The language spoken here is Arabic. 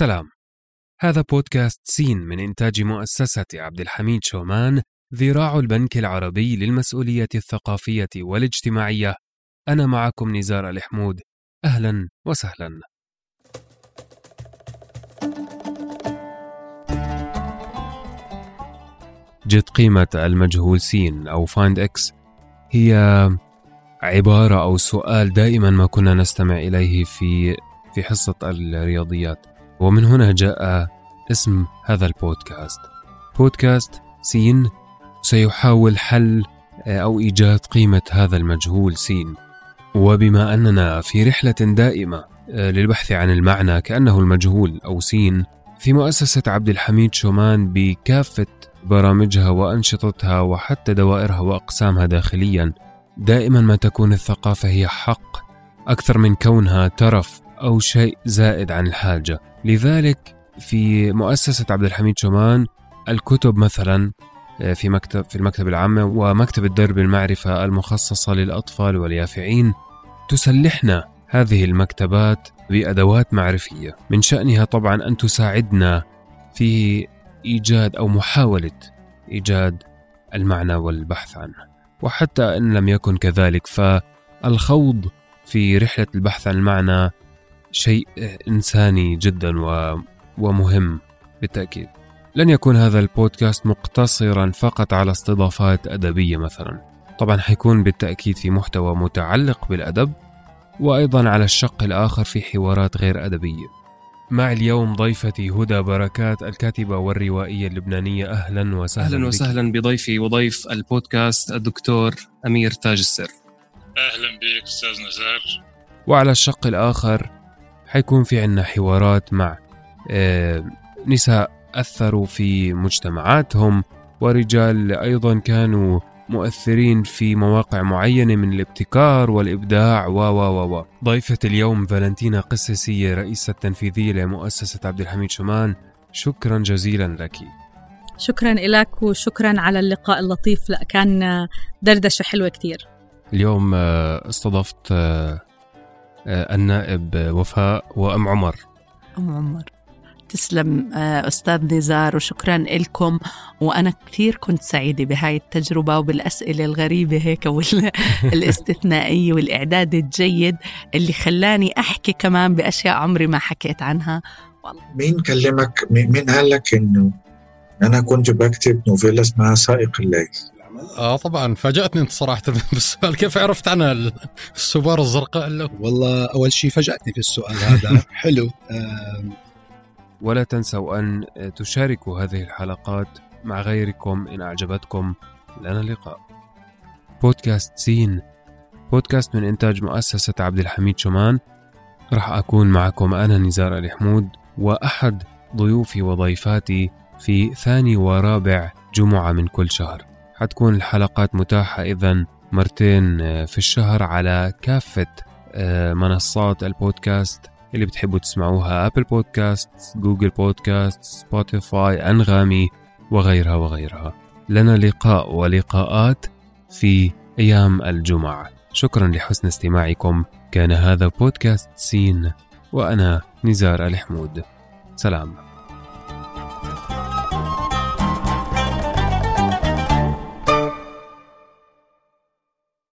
سلام هذا بودكاست سين من إنتاج مؤسسة عبد الحميد شومان ذراع البنك العربي للمسؤولية الثقافية والاجتماعية. أنا معكم نزار الحمود. أهلا وسهلا. جد قيمة المجهول سين أو find x هي عبارة أو سؤال دائما ما كنا نستمع إليه في في حصة الرياضيات. ومن هنا جاء اسم هذا البودكاست. بودكاست سين. سيحاول حل أو إيجاد قيمة هذا المجهول سين. وبما أننا في رحلة دائمة للبحث عن المعنى كأنه المجهول أو سين في مؤسسة عبد الحميد شومان بكافة برامجها وأنشطتها وحتى دوائرها وأقسامها داخليا دائما ما تكون الثقافة هي حق. أكثر من كونها ترف أو شيء زائد عن الحاجة. لذلك في مؤسسة عبد الحميد شومان الكتب مثلا آه، في مكتب في المكتب العام ومكتب الدرب المعرفة المخصصة للأطفال واليافعين تسلحنا هذه المكتبات بأدوات معرفية. من شأنها طبعا أن تساعدنا في إيجاد أو محاولة إيجاد المعنى والبحث عنه. وحتى إن لم يكن كذلك فالخوض في رحلة البحث عن المعنى شيء إنساني جدا ومهم بالتأكيد. لن يكون هذا البودكاست مقتصرا فقط على استضافات أدبية مثلا. طبعا حيكون بالتأكيد في محتوى متعلق بالأدب وأيضا على الشق الآخر في حوارات غير أدبية. مع اليوم ضيفتي هدى بركات الكاتبة والروائية اللبنانية. أهلا وسهلا أهلا وسهلا بضيفي وضيف البودكاست الدكتور أمير تاج السر. أهلا بك أستاذ نزار. وعلى الشق الآخر حيكون في عنا حوارات مع آه، نساء أثروا في مجتمعاتهم ورجال أيضا كانوا مؤثرين في مواقع معينة من الابتكار والإبداع و و و ضيفة اليوم فالنتينا قسسية رئيسة تنفيذية لمؤسسة عبد الحميد شومان. شكرا جزيلا لك. شكرا لك وشكرا على اللقاء اللطيف. لا كان دردشة حلوة كتير اليوم آه، استضفت آه، النائب وفاء وأم عمر. أم عمر. تسلم آه، أستاذ نزار وشكرا لكم. وأنا كثير كنت سعيدة بهاي التجربة وبالأسئلة الغريبة هيك والاستثنائية والإعداد الجيد اللي خلاني أحكي كمان بأشياء عمري ما حكيت عنها. والله. مين كلمك؟ مين قال لك إنه أنا كنت بكتب نوفيلا اسمها سائق الليل آه طبعا فاجأتني أنت صراحة بالسؤال. كيف عرفت عنها السباره الزرقاء له والله أول شيء فاجأتني في السؤال هذا. حلو. ولا تنسوا أن تشاركوا هذه الحلقات مع غيركم إن أعجبتكم. لنا اللقاء بودكاست سين. بودكاست من إنتاج مؤسسة عبد الحميد شومان. راح أكون معكم أنا نزار الحمود وأحد ضيوفي وضيفاتي في ثاني ورابع جمعة من كل شهر. حتكون الحلقات متاحة إذا مرتين في الشهر على كافة آه، منصات البودكاست اللي بتحبوا تسمعوها Apple Podcast Google Podcast Spotify أنغامي وغيرها وغيرها. لنا لقاء ولقاءات في أيام الجمعة. شكرا لحسن استماعكم. كان هذا بودكاست سين وأنا نزار الحمود. سلام.